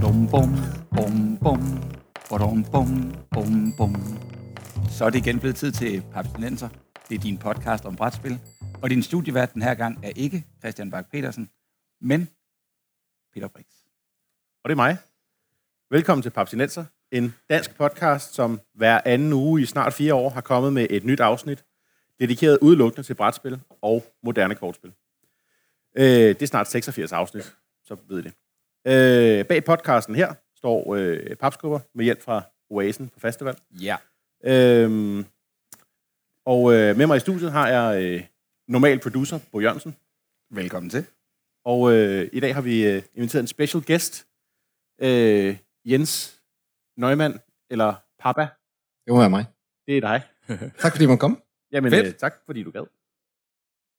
Badum, bum, bum, bum, badum, bum, bum, bum. Så er det igen blevet tid til Papstinenser. Det er din podcast om brætspil. Og din studievært den her gang er ikke Christian Bak petersen men Peter Brix. Og det er mig. Velkommen til Papstinenser, en dansk podcast, som hver anden uge i snart fire år har kommet med et nyt afsnit, dedikeret udelukkende til brætspil og moderne kortspil. Øh, det er snart 86 afsnit, så ved I det. Øh, bag podcasten her står øh, papskubber med hjælp fra Oasen på festival. Ja. Øh, og øh, med mig i studiet har jeg øh, normal producer, Bo Jørgensen. Velkommen til. Og øh, i dag har vi øh, inviteret en special guest, øh, Jens Neumann, eller Papa. Det må være mig. Det er dig. Tak fordi man kom. Jamen, Fedt. øh, tak fordi du gad.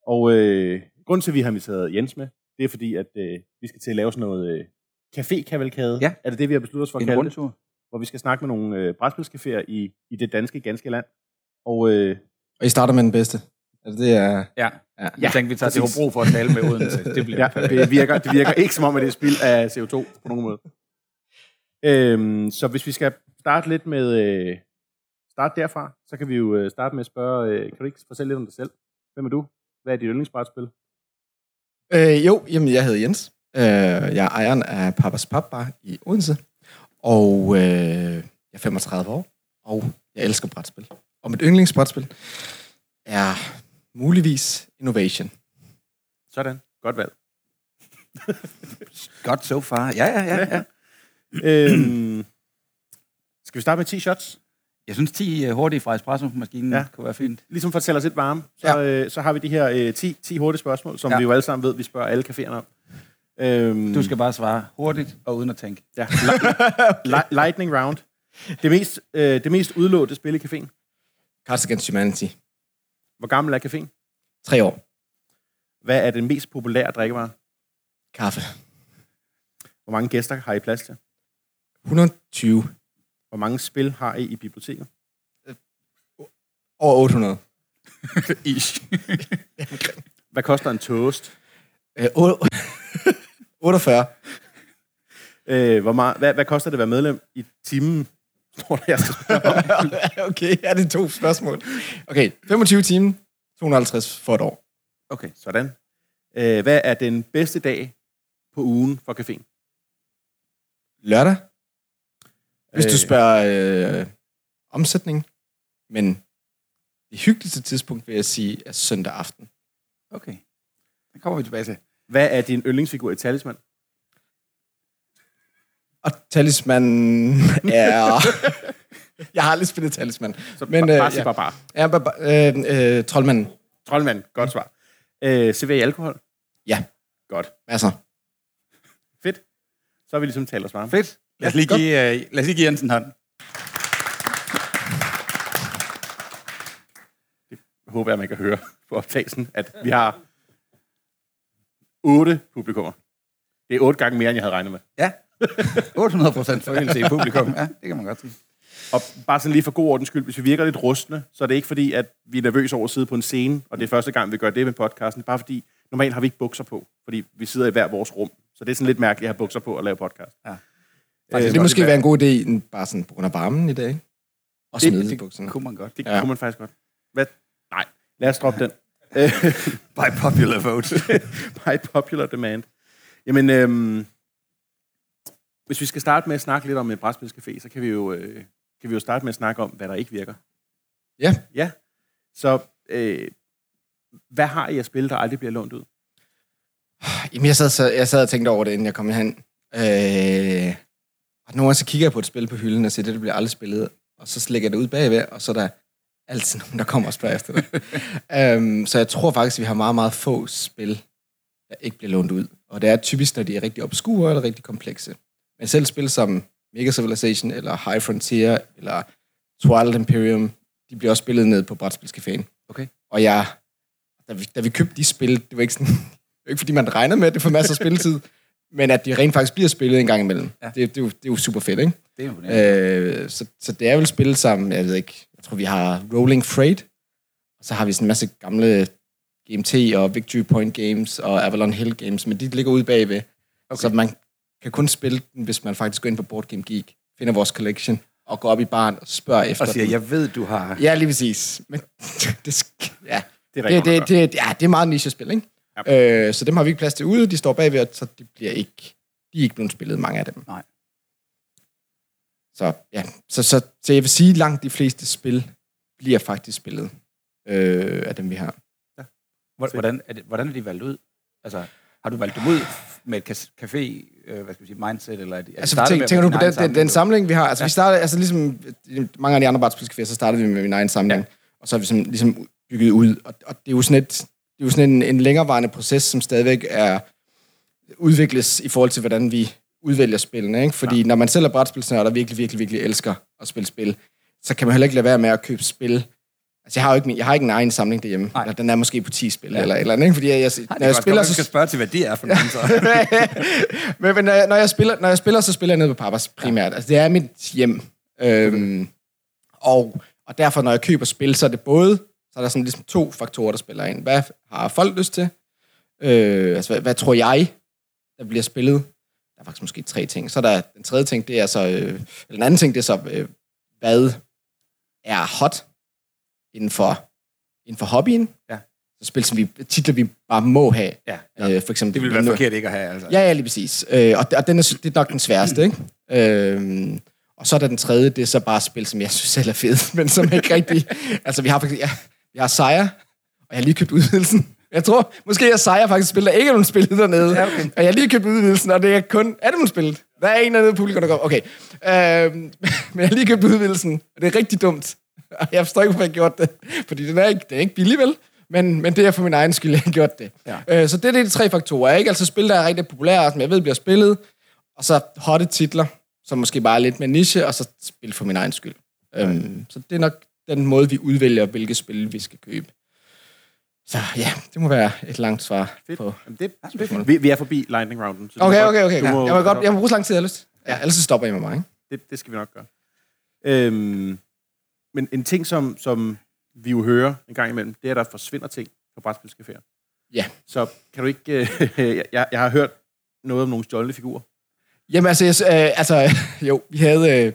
Og øh, grunden til, at vi har inviteret Jens med, det er fordi, at øh, vi skal til at lave sådan noget øh, café-kavalkade. Ja. Er det det, vi har besluttet os for at En kalde det? rundtur. Hvor vi skal snakke med nogle øh, brætspilscaféer i, i det danske, ganske land. Og øh, Og I starter med den bedste. Altså, det er... Ja. Ja. Jeg tænkte, vi tager til. Hobro for at tale med Odense. Det bliver ja, det virker, det virker ikke som om, at det er spild af CO2 på nogen måde. Øhm, så hvis vi skal starte lidt med... Øh, starte derfra, så kan vi jo øh, starte med at spørge, øh, kan du ikke fortælle lidt om dig selv? Hvem er du? Hvad er dit yndlingsbrætspil? Øh, jo, jamen, jeg hedder Jens. Øh, jeg er ejeren af Papas Pap Bar i Odense. Og øh, jeg er 35 år. Og jeg elsker brætspil. Og mit yndlingsbrætspil er muligvis Innovation. Sådan. Godt valg. Godt so far. Ja, ja, ja. ja. øhm, skal vi starte med 10 shots? Jeg synes, 10 øh, hurtige fra espresso-maskinen Ja. kunne være fint. Ligesom for at tælle os lidt varme, så, ja. øh, så har vi de her øh, 10, 10 hurtige spørgsmål, som ja. Vi jo alle sammen ved, vi spørger alle caféerne om. Øhm, Du skal bare svare hurtigt og uden at tænke. Ja, li- lightning round. Det mest, øh, det mest udlåtte spil i caféen. Cards Against Humanity. Hvor gammel er caféen? Tre år. Hvad er den mest populære drikkevare? Kaffe. Hvor mange gæster har I plads til? 120. Hvor mange spil har I i biblioteket? Over 800. Ish. Hvad koster en toast? Øh, otte- 48. Øh, hvor meget, hvad, hvad koster det at være medlem i timen? Jeg skal spørge okay, er det to spørgsmål? Okay, 25 timer, 250 for et år. Okay, sådan. Øh, hvad er den bedste dag på ugen for caféen? Lørdag, hvis du Øh, spørger øh, omsætning. Men det hyggeligste tidspunkt, vil jeg sige, er søndag aften. Okay. Det kommer vi tilbage til. Hvad er din yndlingsfigur i Talisman? Og talisman er... jeg har aldrig spillet talisman. Så Men, Men, øh, bare sig ja. bare bare. Ja, ba- ba- øh, øh, troldmanden. Troldmand, godt svar. Øh, serverer I alkohol? Ja, Godt. masser. Fedt. Så har vi ligesom talt os varme. Fedt. Lad os lige give, uh, lad os lige give Jensen en hånd. håber jeg, man kan høre på optagelsen, at vi har otte publikummer. Det er otte gange mere, end jeg havde regnet med. Ja. 800 procent forøgelse i publikum. Ja, det kan man godt sige. Og bare sådan lige for god ordens skyld, hvis vi virker lidt rustne, så er det ikke fordi, at vi er nervøse over at sidde på en scene, og det er første gang, vi gør det med podcasten. Det er bare fordi, normalt har vi ikke bukser på, fordi vi sidder i hver vores rum. Så det er sådan lidt mærkeligt at have bukser på og lave podcast. Ja. Øh, det måske være en god idé, bare sådan på grund af varmen i dag. Og Det- smide det bukserne. Kunne man godt. Det Ja. kunne man faktisk godt. Hvad? Nej, lad os droppe den. By popular vote. By popular demand. Jamen, øhm, hvis vi skal starte med at snakke lidt om et brætspilscafé, så kan vi, jo, øh, kan vi jo starte med at snakke om, hvad der ikke virker. Ja. Ja. Så øh, hvad har I at spille, der aldrig bliver lånt ud? Jamen, jeg sad, jeg sad og tænkte over det, inden jeg kom hen. Øh, og nogle gange så kigger jeg på et spil på hylden og siger, det, det bliver aldrig spillet. Og så lægger jeg det ud bagved, og så er der altid nogen, der kommer og spørger efter det. um, så jeg tror faktisk, vi har meget, meget få spil, der ikke bliver lånt ud. Og det er typisk, når de er rigtig obskure eller rigtig komplekse. Men selv spil som Mega Civilization, eller High Frontier, eller Twilight Imperium, de bliver også spillet ned på Brætspilscaféen. Okay. Og jeg, da vi, da vi købte de spil, det var ikke sådan, det var ikke fordi man regner med, at det får masser af spilletid, men at de rent faktisk bliver spillet en gang imellem. Ja. Det, det, er jo, det er jo super fedt, ikke? Det er imponerende. Øh, så, så det er vel spil som, jeg ved ikke, jeg tror vi har Rolling Freight, og så har vi sådan en masse gamle GMT og Victory Point Games og Avalon Hill Games, men de ligger ude bagved. Okay. Så man kan kun spille den, hvis man faktisk går ind på Board Game Geek, finder vores collection, og går op i baren og spørger efter Og siger, den. jeg ved, du har... Ja, lige præcis. Men det, ja, Det er det, det, det, ja, det er meget niche-spil, ikke? Ja. Øh, så dem har vi ikke plads til ude. De står bagved, så de bliver ikke, de er ikke blevet spillet, mange af dem. Nej. Så ja, så, så, så jeg vil sige, at langt de fleste spil bliver faktisk spillet øh, af dem, vi har. Hvor- Hvordan er, det, hvordan er de valgt ud? Altså, har du valgt dem ud med et café, øh, hvad skal vi sige, mindset, eller er de, Altså, startet tænk, med tænker du din på den, den, den du- samling, vi har? Altså, ja. vi startede, altså ligesom mange af de andre brætspilscaféer, så startede vi med min egen samling, ja. og så har vi sådan, ligesom bygget ud. Og, og det er jo sådan, et, det er jo sådan en, en længerevarende proces, som stadigvæk er udvikles i forhold til, hvordan vi udvælger spillene. Ikke? Fordi ja. når man selv er brætspilsnørd, der virkelig, virkelig, virkelig elsker at spille spil, så kan man heller ikke lade være med at købe spil. Altså, jeg har jo ikke, min- jeg har ikke en egen samling derhjemme. Nej. Eller, den er måske på 10 spil, ja. eller eller andet. Ikke? Fordi jeg, jeg, Nej, når jeg spiller, godt, så... skal spørge til, hvad det er for nogen, så. men, men når, jeg, når, jeg spiller, når jeg spiller, så spiller jeg nede på Papas primært. Altså, det er mit hjem. Øhm, og, og derfor, når jeg køber spil, så er det både, så er der sådan ligesom to faktorer, der spiller ind. Hvad har folk lyst til? Øh, altså, hvad, hvad tror jeg, der bliver spillet? Der er faktisk måske tre ting. Så er der den tredje ting, det er så, øh, eller den anden ting, det er så, øh, hvad er hot inden for, inden for hobbyen? Ja. Så spil, som vi, titler, vi bare må have. Ja, Øh, for eksempel, det ville være forkert ikke at have, altså. Ja, ja, lige præcis. Øh, og, og den er, det er nok den sværeste, ikke? Øh, og så er der den tredje, det er så bare spil, som jeg synes selv er fedt, men som ikke rigtig... altså, vi har faktisk... Ja, vi har Sejr, og jeg har lige købt udvidelsen. Jeg tror, måske er Sejr faktisk spil, der ikke er nogen spillet dernede. Ja, okay. Og jeg har lige købt udvidelsen, og det er kun... Er det nogen spillet? Der er en anden publikum, der går... Okay. Øh, men jeg har lige købt udvidelsen, og det er rigtig dumt. Og jeg forstår ikke, hvorfor jeg har gjort det. Fordi den er ikke, den er ikke billig, vel? Men, men det er for min egen skyld, jeg har gjort det. Ja. Øh, så det er de tre faktorer, ikke? Altså spil, der er rigtig populære, som jeg ved bliver spillet, og så hotte titler, som måske bare er lidt mere niche, og så spil for min egen skyld. Øhm, så det er nok den måde, vi udvælger, hvilke spil vi skal købe. Så ja, det må være et langt svar Fedt. på... Jamen, det, er vi, vi er forbi lightning rounden. Så Okay, okay, okay. må- Jeg må godt, jeg må bruge så lang tid, jeg har lyst. Ja, ellers så stopper jeg med mig, ikke? det, det skal vi nok gøre. Øhm, men en ting, som, som vi jo hører en gang imellem, det er, at der forsvinder ting på brætspilscaféer. Ja. Så kan du ikke... Øh, jeg, jeg har hørt noget om nogle stjålne figurer. Jamen altså, jeg, øh, altså jo, vi havde, øh,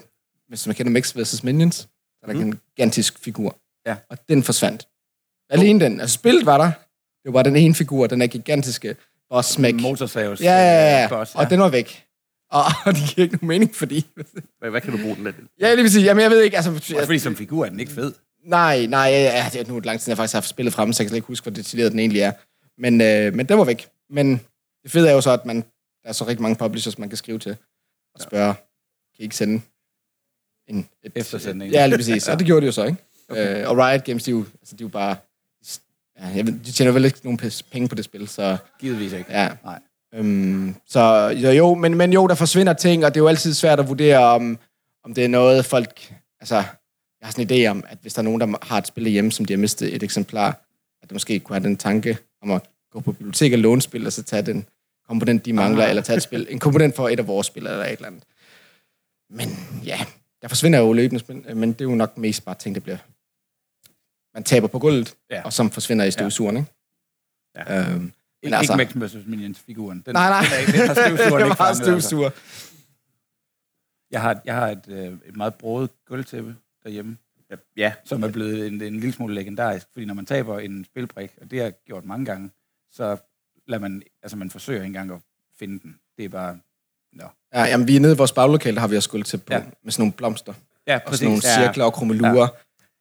hvis man kender Mix vs. Minions, så er der Mm. en gigantisk figur. Ja. Og den forsvandt. Alene den. Altså, spillet var der. Det var den ene figur, den er gigantiske boss smæk. Motorsavs. Ja, ja, ja. øh, boss, Og den var væk. Og, og det giver ikke nogen mening, fordi... Hvad, hvad kan du bruge den til? ja, lige vil sige, jamen jeg ved ikke, altså... Også fordi som figur er den ikke fed. Nej, nej, ja, ja, det er nu lang tid, jeg faktisk har haft spillet fremme, så jeg kan slet ikke huske, hvor detaljeret den egentlig er. Men, øh, men den var væk. Men det fede er jo så, at man, der er så rigtig mange publishers, man kan skrive til og spørge, kan I ikke sende en... Et, Eftersendning. Ja, lige præcis. Og det gjorde de jo så, ikke? Okay. Øh, og Riot Games, de er jo, altså, de er jo bare... Ja, jeg ved, de tjener vel ikke nogen penge på det spil, så... Givetvis ikke. Ja. Nej. Øhm, så jo, jo men, men jo, der forsvinder ting, og det er jo altid svært at vurdere, om, om det er noget, folk... Altså, jeg har sådan en idé om, at hvis der er nogen, der har et spil hjemme, som de har mistet et eksemplar, at de måske kunne have den tanke om at gå på biblioteket og låne spil, og så tage den komponent, de mangler, Ah. eller tage et spil, en komponent for et af vores spil, eller et eller andet. Men ja, der forsvinder jo løbende spil, men det er jo nok mest bare ting, der bliver... Man taber på gulvet, Ja. ja. og som forsvinder i støvsugeren, ikke? Ja. Øhm, Ikke, altså- ikke Max vs. Minions-figuren. Den, nej, nej. Den, er, ikke- den har støvsugeren det ikke fanget, støvsuger. Altså. Jeg har, jeg har et, øh, et meget broet gulvtæppe derhjemme, Ja, som er blevet en, en lille smule legendarisk. Fordi når man taber en spilbrik, og det har jeg gjort mange gange, så lader man, altså man forsøger ikke engang at finde den. Det er bare, nå. Ja, jamen, vi er nede i vores baglokale, der har vi også gulv til på, Ja. med sådan nogle blomster. Ja, Og sådan nogle cirkler og krummelurer. Ja.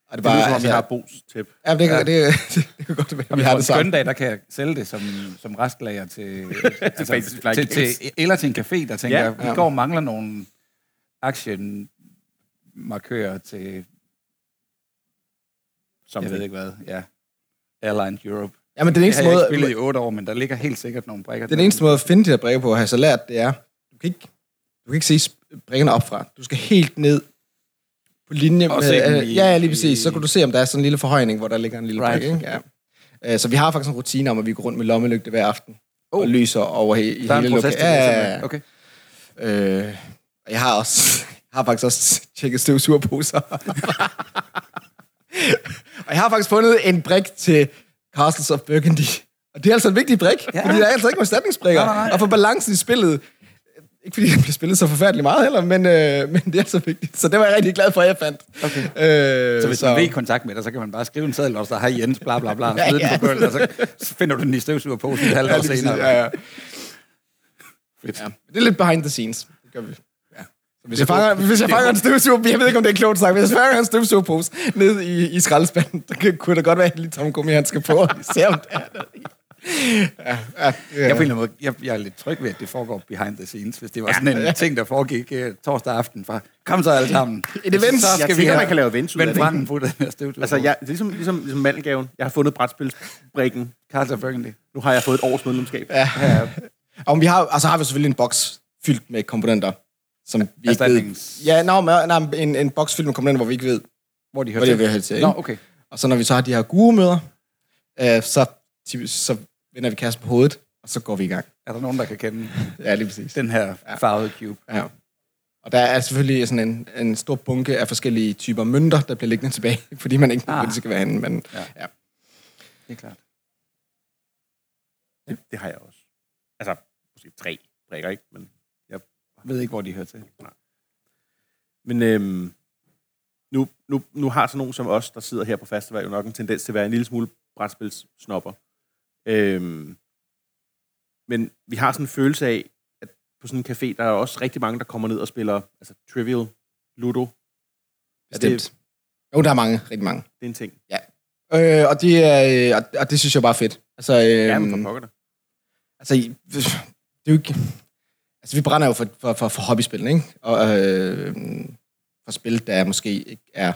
Og det, det var, lyder som om, vi har Bos tæp. Ja, det, Ja. ja. det, det, det, kan godt være, vi har har det samme. dag, der kan jeg sælge det som, som restlager til, altså, til, til, eller til en café, der tænker, Ja. vi Ja. går og mangler nogle aktiemarkører til, Som jeg ved ikke hvad, ja, Airlines Europe. Ja, men den Det eneste, har jeg ikke måde, spillet i otte år, men der ligger helt sikkert nogle brækker. den eneste måde at finde de her brikker på, at have så lært, det er, du kan ikke, du kan ikke se brikkerne opfra. Du skal helt ned på linje med... øh, i- ja, lige præcis. Så kan du se, om der er sådan en lille forhøjning, hvor der ligger en lille Right. brik. Ikke? Ja. Øh, Så vi har faktisk en rutine om, at vi går rundt med lommelygte hver aften. Oh. Og lyser over he- i der hele en proces loka- til det, Ja. Okay. Øh, jeg har også, jeg har faktisk også tjekket støvsugerposer. og jeg har faktisk fundet en brik til Castles of Burgundy. Og det er altså en vigtig brik, Ja. fordi der er altså ikke erstatningsbrikker. Og for balancen i spillet, Ikke fordi det bliver spillet så forfærdeligt meget heller, men, øh, men det er så vigtigt. Så det var jeg rigtig glad for, at jeg fandt. Okay. Øh, Så hvis man vil i kontakt med dig, så kan man bare skrive en seddel, og så har Jens, bla bla bla, Ja, ja. på gulvet, og så, så finder du den i støvsugerposen et halvt Ja, år senere. Ja, ja. Fedt. Ja. Det er lidt behind the scenes. Det gør vi. Ja. Så hvis jeg fanger, hvis jeg fanger en støvsuger, jeg ved ikke, om det er klogt sagt, hvis jeg fanger en støvsugerpose ned i, i skraldespanden, så kunne det godt være, at lige Tom Gummi, han skal på, og se om det er der. Ja, ja, Jeg, ja. anden måde, jeg, jeg er lidt tryg ved, at det foregår behind the scenes, hvis det var sådan en ting, der foregik uh, torsdag aften fra, kom så alle sammen. Et event. Så Jeg skal vi tænker, have man kan lave events ud af det, branden på den her. Altså, jeg, det er ligesom, ligesom, ligesom mandelgaven. Jeg har fundet brætspilsbrikken. Carlsen Burgundy. Nu har jeg fået et års medlemskab. ja. Ja, Og vi har, og så har vi selvfølgelig en boks fyldt med komponenter, som vi ikke ved. Ja, no, nej, en, en boks fyldt med komponenter, hvor vi ikke ved, hvor de hvor hører det til. vil til. Ikke? Nå, okay. Og så når vi så har de her gurumøder, øh, så, så vender vi kassen på hovedet, og så går vi i gang. Er der nogen, der kan kende Ja, lige præcis. den her farvede cube? Ja. Og der er selvfølgelig sådan en, en stor bunke af forskellige typer mønter, der bliver liggende tilbage, fordi man ikke ved, Ah. hvor det skal være henne. Men, Ja. ja. Det er klart. Det, det har jeg også. Altså, måske tre brikker, ikke? Men, Jeg ved ikke, hvor de hører til. men øhm, nu, nu, nu har sådan nogen som os, der sidder her på festival, jo nok en tendens til at være en lille smule brætspilssnopper. Øhm, men vi har sådan en følelse af, at på sådan en café, der er også rigtig mange, der kommer ned og spiller altså, Trivial, Ludo. Bestemt. Jo, der er mange, rigtig mange. Det er en ting. Øh, og, det er, øh, og, og det synes jeg bare er fedt. Altså, øh, Ja, men for pokker det. altså, det er jo ikke... Altså, vi brænder jo for, for, for, for hobbyspil, ikke? Og øh, for spil, der måske ikke er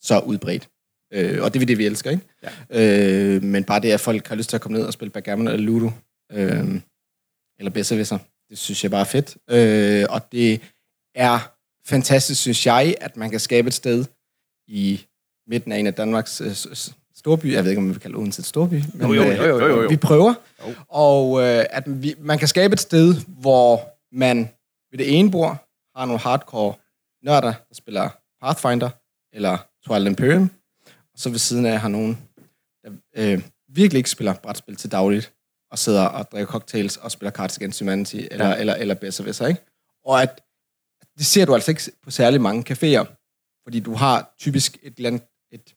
så udbredt. Øh, og det er det, vi elsker, ikke? Ja. Øh, men bare det, at folk har lyst til at komme ned og spille backgammon eller ludo, øh, eller besserwisser, det synes jeg bare er fedt. Øh, og det er fantastisk, synes jeg, at man kan skabe et sted i midten af en af Danmarks øh, storby. Jeg ved ikke, om man vil kalde Odense et storby. Men, Jo, jo, øh, jo, jo, jo, jo. Vi prøver. Jo. Og øh, at vi, man kan skabe et sted, hvor man ved det ene bord har nogle hardcore nørder, der spiller Pathfinder eller Twilight Imperium, så ved siden af har nogen, der øh, virkelig ikke spiller brætspil til dagligt, og sidder og drikker cocktails og spiller Cards Against Humanity, eller, Ja. ja. eller, eller Besserwisser, ikke? Og at det ser du altså ikke på særlig mange caféer, fordi du har typisk et, eller andet, et,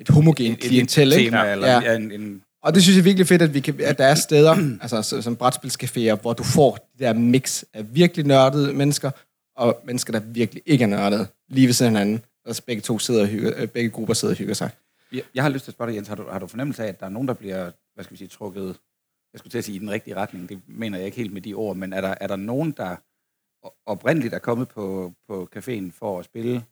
et homogent klientel, ikke? tema, eller Ja. ja. en, en, Og det synes jeg er virkelig fedt, at, vi kan, at der er steder, altså så- som brætspilscaféer, hvor du får det der mix af virkelig nørdede mennesker, og mennesker, der virkelig ikke er nørdede, lige ved siden af hinanden. Og så begge to sidder og hygger, øh, begge grupper sidder og hygger sig. jeg, jeg har lyst til at spørge dig, Jens, har du, har du fornemmelse af, at der er nogen, der bliver, hvad skal vi sige, trukket, jeg skulle til at sige, i den rigtige retning, det mener jeg ikke helt med de ord, men er der, er der nogen, der oprindeligt er kommet på, på caféen for at spille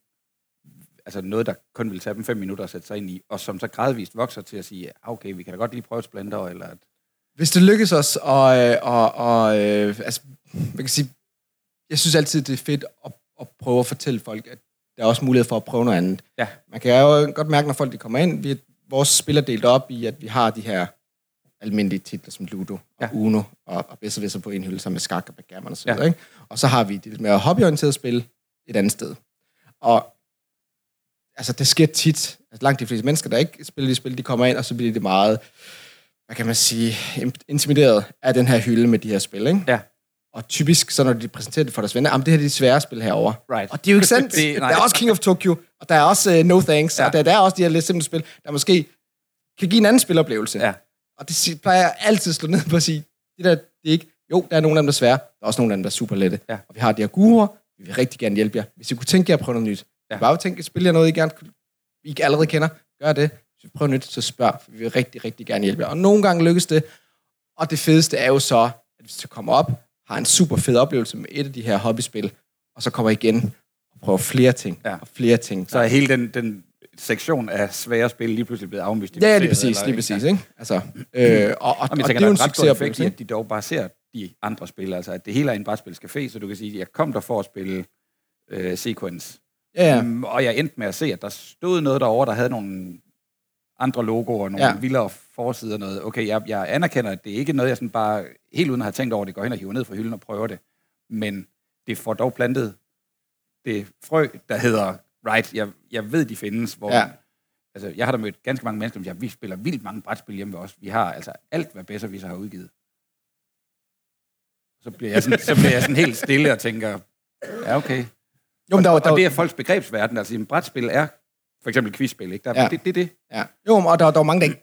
altså noget, der kun vil tage dem fem minutter at sætte sig ind i, og som så gradvist vokser til at sige, "Ah, okay, vi kan da godt lige prøve Splinter, eller at, Hvis det lykkes os, og, og, og øh, altså, man kan sige, jeg synes altid, det er fedt at, at prøve at fortælle folk, at der er også mulighed for at prøve noget andet. Ja. Man kan jo godt mærke, når folk de kommer ind, vi, vores spil er delt op i, at vi har de her almindelige titler som Ludo og Ja. Uno og, og Besserwisser på en hylde sammen med skak og backgammon og så Ja. videre. Ikke? Og så har vi det lidt mere hobbyorienterede spil et andet sted. Og altså, det sker tit. Altså, langt de fleste mennesker, der ikke spiller de spil, de kommer ind, og så bliver de meget, hvad kan man sige, im- intimideret af den her hylde med de her spil. Ikke? Ja. Og typisk, så når de præsenterer det for deres venner, jamen det her er de svære spil herovre. Right. Og det er jo ikke sandt. Det- der er også King of Tokyo, og der er også uh, No Thanks, Ja. og der, der er også de her lidt simple spil, der måske kan give en anden spiloplevelse. Ja. Og det plejer jeg altid at slå ned på at sige, det der, det er ikke, jo, der er nogle af dem, der er svære, der er også nogle af dem, der er super lette. Ja. Og vi har de her guruer, vi vil rigtig gerne hjælpe jer. Hvis I kunne tænke jer at prøve noget nyt, Ja. bare tænke, spil jer noget, I gerne I ikke allerede kender, gør det. Hvis vi prøver nyt, så spørg, for vi vil rigtig, rigtig gerne hjælpe jer. Og nogle gange lykkes det, og det fedeste er jo så, at hvis du kommer op, har en super fed oplevelse med et af de her hobbyspil, og så kommer igen og prøver flere ting, Ja. og flere ting. så er hele den, den sektion af svære spil lige pludselig blevet afmystificeret. Ja, ja, lige præcis, eller- lige præcis, ikke? Altså, øh, og, og, og, jeg og tænker, det er jo en succesoplevelse, at de dog bare ser de andre spil. Altså, at det hele er en brætspilscafé, så du kan sige, at jeg kom der for at spille øh, Sequence. Ja, ja. Um, og jeg endte med at se, at der stod noget derovre, der havde nogle andre logoer, nogle ja. Vildere forsider og noget. Okay, jeg, jeg anerkender, at det ikke er noget, jeg sådan bare helt uden at have tænkt over det, går hen og hiver ned fra hylden og prøver det. Men det får dog plantet det frø, der hedder, right, jeg, jeg ved, de findes, hvor Ja. Altså, jeg har da mødt ganske mange mennesker, som siger, vi spiller vildt mange brætspil hjemme ved os. Vi har altså alt, hvad bedre vi så har udgivet. Så bliver jeg sådan, så bliver jeg sådan helt stille og tænker, ja, okay. Jo, men der, var- Og, der, og det var- er folks begrebsverden. Altså, en brætspil er for eksempel quizspil, ikke? Der, Ja. det, det, det. Ja. Jo, og der, der er mange, der, ikke,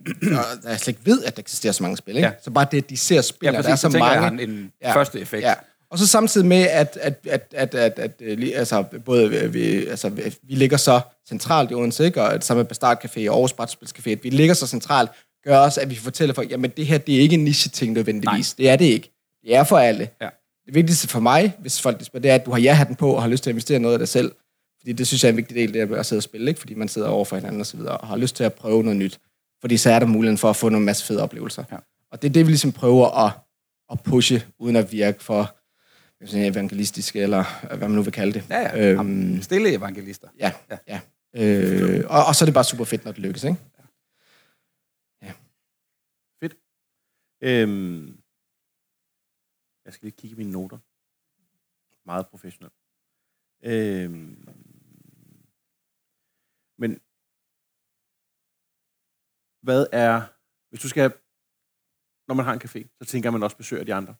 der slet ikke ved, at der eksisterer så mange spil. Ikke? Ja. Så bare det, at de ser spil, Ja, præcis, der er så jeg, mange. har en, Ja. første effekt. Ja. Og så samtidig med, at, at, at, at, at, at, øh, lige- altså, både øh, vi, altså, vi ligger så centralt i Odense, ikke? og det samme med Bastard Café og Aarhus Brætspilscafé, at vi ligger så centralt, gør også, at vi fortæller folk, jamen det her, det er ikke en niche-ting nødvendigvis. Nej. Det er det ikke. Det er for alle. Ja. Det vigtigste for mig, hvis folk spørger, det er, at du har ja-hatten på og har lyst til at investere noget af dig selv. Fordi det synes jeg er en vigtig del, det er at sidde og spille, ikke? fordi man sidder over for hinanden og så videre, og har lyst til at prøve noget nyt. Fordi så er der muligheden for at få nogle masse fede oplevelser. Ja. Og det er det, vi ligesom prøver at, at pushe, uden at virke for evangelistiske, eller hvad man nu vil kalde det. Ja, ja. Øhm, Stille evangelister. ja, Ja. ja. Øh, og, og så er det bare super fedt, når det lykkes, ikke? Øhm, jeg skal lige kigge i mine noter. Meget professionelt. Øhm, men hvad er, hvis du skal, når man har en café, så tænker man også besøger de andre.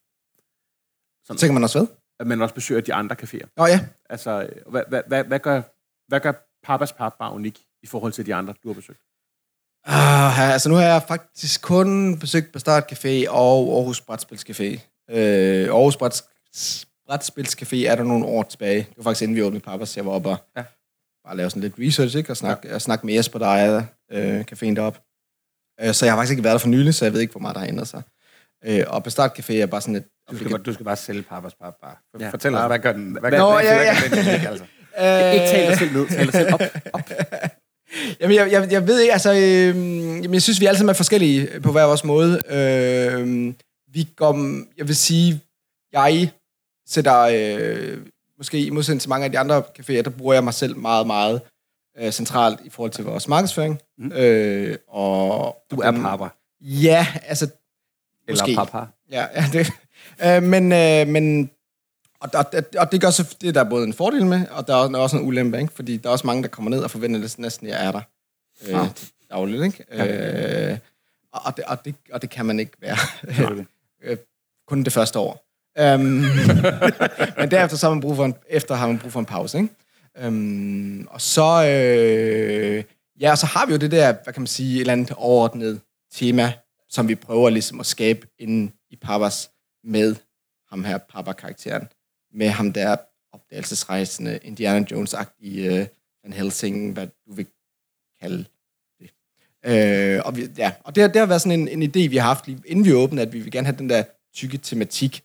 Så tænker man også hvad? At man også besøger de andre caféer. Nå ja. Altså, hvad, hvad, hvad, hvad, gør, hvad gør Papas Pap bare unik i forhold til de andre, du har besøgt? Ah, altså nu har jeg faktisk kun besøgt Bastard Café og Aarhus Brætspilscafé. Øh, Aarhus Bræts- Brætspilscafé er der nogle år tilbage. Det var faktisk inden vi åbnede Papas, jeg var oppe og ja. Bare lave sådan lidt research, ikke? Og snakke, ja. snakke med Jesper, der ejer øh, caféen deroppe. Øh, så jeg har faktisk ikke været der for nylig, så jeg ved ikke, hvor meget der har ændret sig. Øh, og Bastard Café er bare sådan et... Du skal, bare, du skal bare sælge pappers pap bare. Ja. Fortæl os, hvad gør den? Hvad, Nå, gør, ja, ja. hvad gør den altså? Øh, Ikke tal dig selv ned, tal dig selv op. op. Jamen, jeg, jeg, jeg ved ikke, altså, øh, jamen, jeg synes, vi alle sammen er forskellige på hver vores måde. Øh, vi går, jeg vil sige, jeg sætter, øh, måske i modsætning til mange af de andre caféer, der bruger jeg mig selv meget, meget øh, centralt i forhold til vores markedsføring. Mm. Øh, og, Du er papper. Ja, altså, Eller Måske. papa. Ja, ja det. Øh, men, øh, men og, og, og det gør så, det er der både en fordel med, og der er også- en ulempe, ikke? fordi der er også mange, der kommer ned og forventer næsten, næsten jeg er der øh, Ah. dagligt. Ikke? Øh, og, det, og, det, og det kan man ikke være. Øh, kun det første år. Øhm, men derefter så har man brug for en, efter har man brug for en pause. Ikke? Øhm, og så, øh, ja, og så har vi jo det der, hvad kan man sige, et eller andet overordnet tema, som vi prøver ligesom at skabe inden i Papas med ham her, Papa-karakteren. Med ham der opdagelsesrejsende, Indiana Jones-agtige uh, Van Helsing, hvad du vil kalde det. Øh, og vi, ja, og det, det har været sådan en, en idé, vi har haft, lige inden vi åbnede, at vi vil gerne have den der tykke tematik.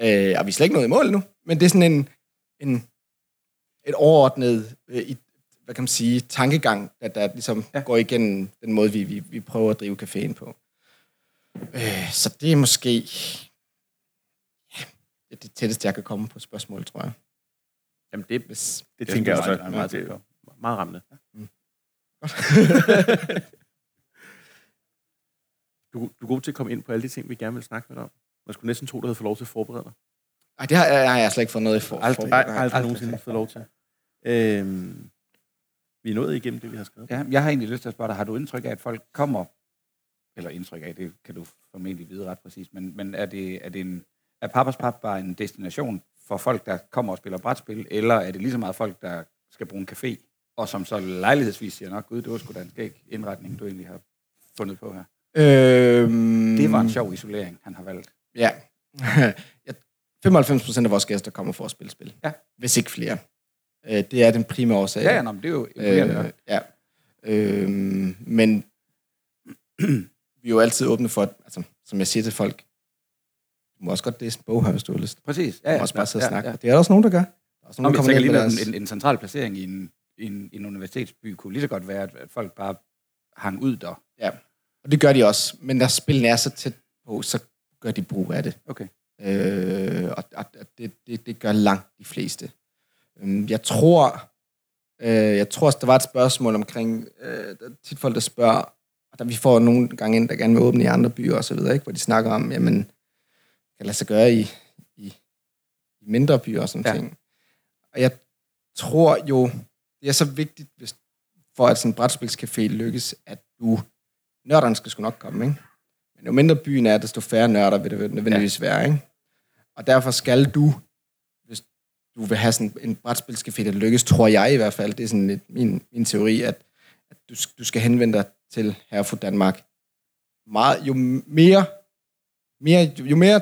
Øh, og vi er slet ikke nået i mål nu, men det er sådan en, en et overordnet, øh, i, hvad kan man sige, tankegang, der, der ligesom ja. Ja. går igennem den måde, vi, vi, vi prøver at drive caféen på. Øh, så det er måske ja, det, er det tætteste, jeg kan komme på spørgsmålet, tror jeg. Jamen, det, Hvis, det Det tænker jeg er også. meget- Meget, meget meget, meget, meget rammende. Du, du er god til at komme ind på alle de ting, vi gerne vil snakke med dig om. Man skulle næsten tro, du havde fået lov til at forberede dig. ej, det har, jeg- har jeg slet ikke fået noget i for. Aldrig. Nej, aldrig, aldrig aldrig. nogensinde fået lov til. Øhm, vi er nået igennem det, vi har skrevet. Ja, jeg har egentlig lyst til at spørge dig, har du indtryk af, at folk kommer, eller indtryk af, det kan du formentlig vide ret præcis, men, men er, det, er, det en, er Papas Pap bare en destination for folk, der kommer og spiller brætspil, eller er det lige så meget folk, der skal bruge en café, og som så lejlighedsvis siger nok, gud, det var sgu da en skæg indretning, du egentlig har fundet på her. Øhm, Det var en sjov isolering, han har valgt. Ja. Ja, 95 procent af vores gæster kommer for at spille spil. Ja. Hvis ikke flere. Øh, Det er den primære årsag. Ja, ja, nå, men det er jo øh, ja. Øhm, men vi er jo altid åbne for, at, altså, som jeg siger til folk, du må også godt læse en bog her, hvis du har lyst. Præcis. Du må også bare sidde og ja, snakke. ja. Det er der også nogen, der gør. Der er også Nå, nogen, men der kommer lige, med en, deres... en, en central placering i en, en, en universitetsby kunne lige så godt være, at, at folk bare hang ud der. Ja. Og det gør de også. Men når spillene er så tæt på, så gør de brug af det. Okay. Øh, og og det, det, det gør langt de fleste. Øhm, Jeg tror, øh, jeg tror også, der var et spørgsmål omkring, øh, der er tit folk, der spørger, og der vi får nogle gange ind, der gerne vil åbne i andre byer og så videre, ikke? hvor de snakker om, jamen, kan lade sig gøre i, i, i mindre byer og sådan ja. ting. Og jeg tror jo, det er så vigtigt, hvis, for at sådan en brætspilscafé lykkes, at du, nørderne skal sgu nok komme, ikke? Men jo mindre byen er, desto færre nørder vil det nødvendigvis ja. være, ikke? Og derfor skal du, hvis du vil have sådan en brætspilscafé, der lykkes, tror jeg i hvert fald, det er sådan lidt min, min teori, at, at du, du skal henvende dig til Herre Danmark. Meget, jo mere, mere, jo, mere,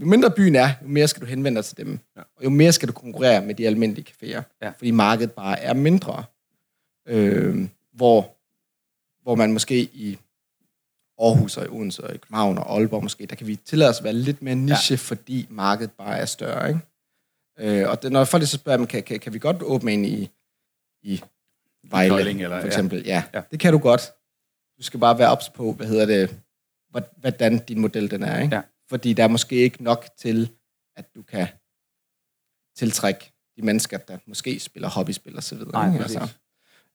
jo mindre byen er, jo mere skal du henvende dig til dem. Ja. Og jo mere skal du konkurrere med de almindelige caféer. Ja. Fordi markedet bare er mindre. Øh, hvor, hvor man måske i Aarhus og i Odense og i København og Aalborg måske, der kan vi tillade os at være lidt mere niche, ja. fordi markedet bare er større. Ikke? Øh, og det, når folk så spørger, kan, kan, kan vi godt åbne ind i, i Vejle, Kolding, eller- for eksempel? Ja. Ja. ja, det kan du godt. Du skal bare være ops på, hvad hedder det, hvor- hvordan din model den er. Ikke? Ja. Fordi der er måske ikke nok til, at du kan tiltrække de mennesker, der måske spiller hobbyspil og så videre. Nej, ikke? præcis.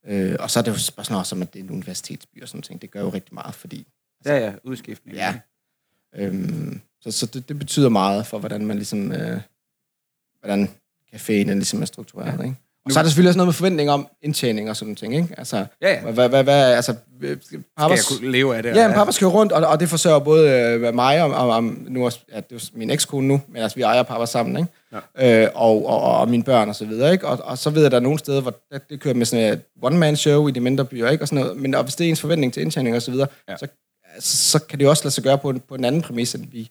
øh, og så er det jo spørgsmålet også om, at det er en universitetsby og sådan noget. Det gør jo rigtig meget, fordi Ja, ja, udskiftning. Ja. Øhm, så så det, det betyder meget for, hvordan man ligesom, øh, hvordan caféen den ligesom er struktureret, ja. ikke? Og så er der selvfølgelig også noget med forventning om indtjening og sådan nogle ting, ikke? Altså, Ja, ja. hvad, hvad, hvad, altså, øh, Skal Papas, jeg kunne leve af det? ja, men Papas kører rundt, og, og det forsørger både øh, mig og, og, og nu også, ja, det er min ekskone nu, men altså, vi ejer Papas sammen, ikke? Ja. Øh, og, og, og, mine børn og så videre, ikke? Og, og så ved jeg, at der er nogle steder, hvor det, det kører med sådan et one-man-show i de mindre byer, ikke? Og sådan noget. Men og hvis det er ens forventning til indtjening og så videre, ja. så, så, så kan det også lade sig gøre på, en- på en anden præmis, end vi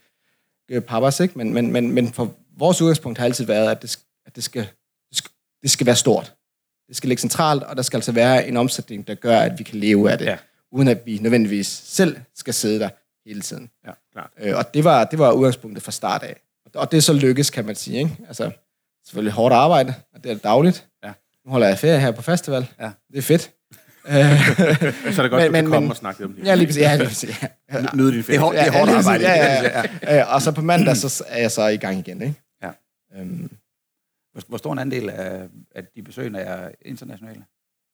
øh, Papas, ikke? Men, men, men, men for vores udgangspunkt har altid været, at det, at det, skal, det, skal, det skal være stort. Det skal ligge centralt, og der skal altså være en omsætning, der gør, at vi kan leve af det, ja. uden at vi nødvendigvis selv skal sidde der hele tiden. Ja, klart. Øh, og det var, det var udgangspunktet fra start af. Og det er så lykkes, kan man sige. Ikke? Altså, selvfølgelig hårdt arbejde, og det er det dagligt. Ja. Nu holder jeg ferie her på festival. Ja. Det er fedt. Øh, Så er det godt, Men- du kan men- komme men- og snakke om det. ja, lige præcis. Ja, lige præcis. Ja. Nyde din Det ferie. er hårdt, det er Ja, hårdt arbejde. Ja, ja, ja. Øh, og så på mandag, så er jeg så i gang igen. Ikke? Ja. Øhm, Hvor, hvor stor en andel af, af de besøgende er internationale?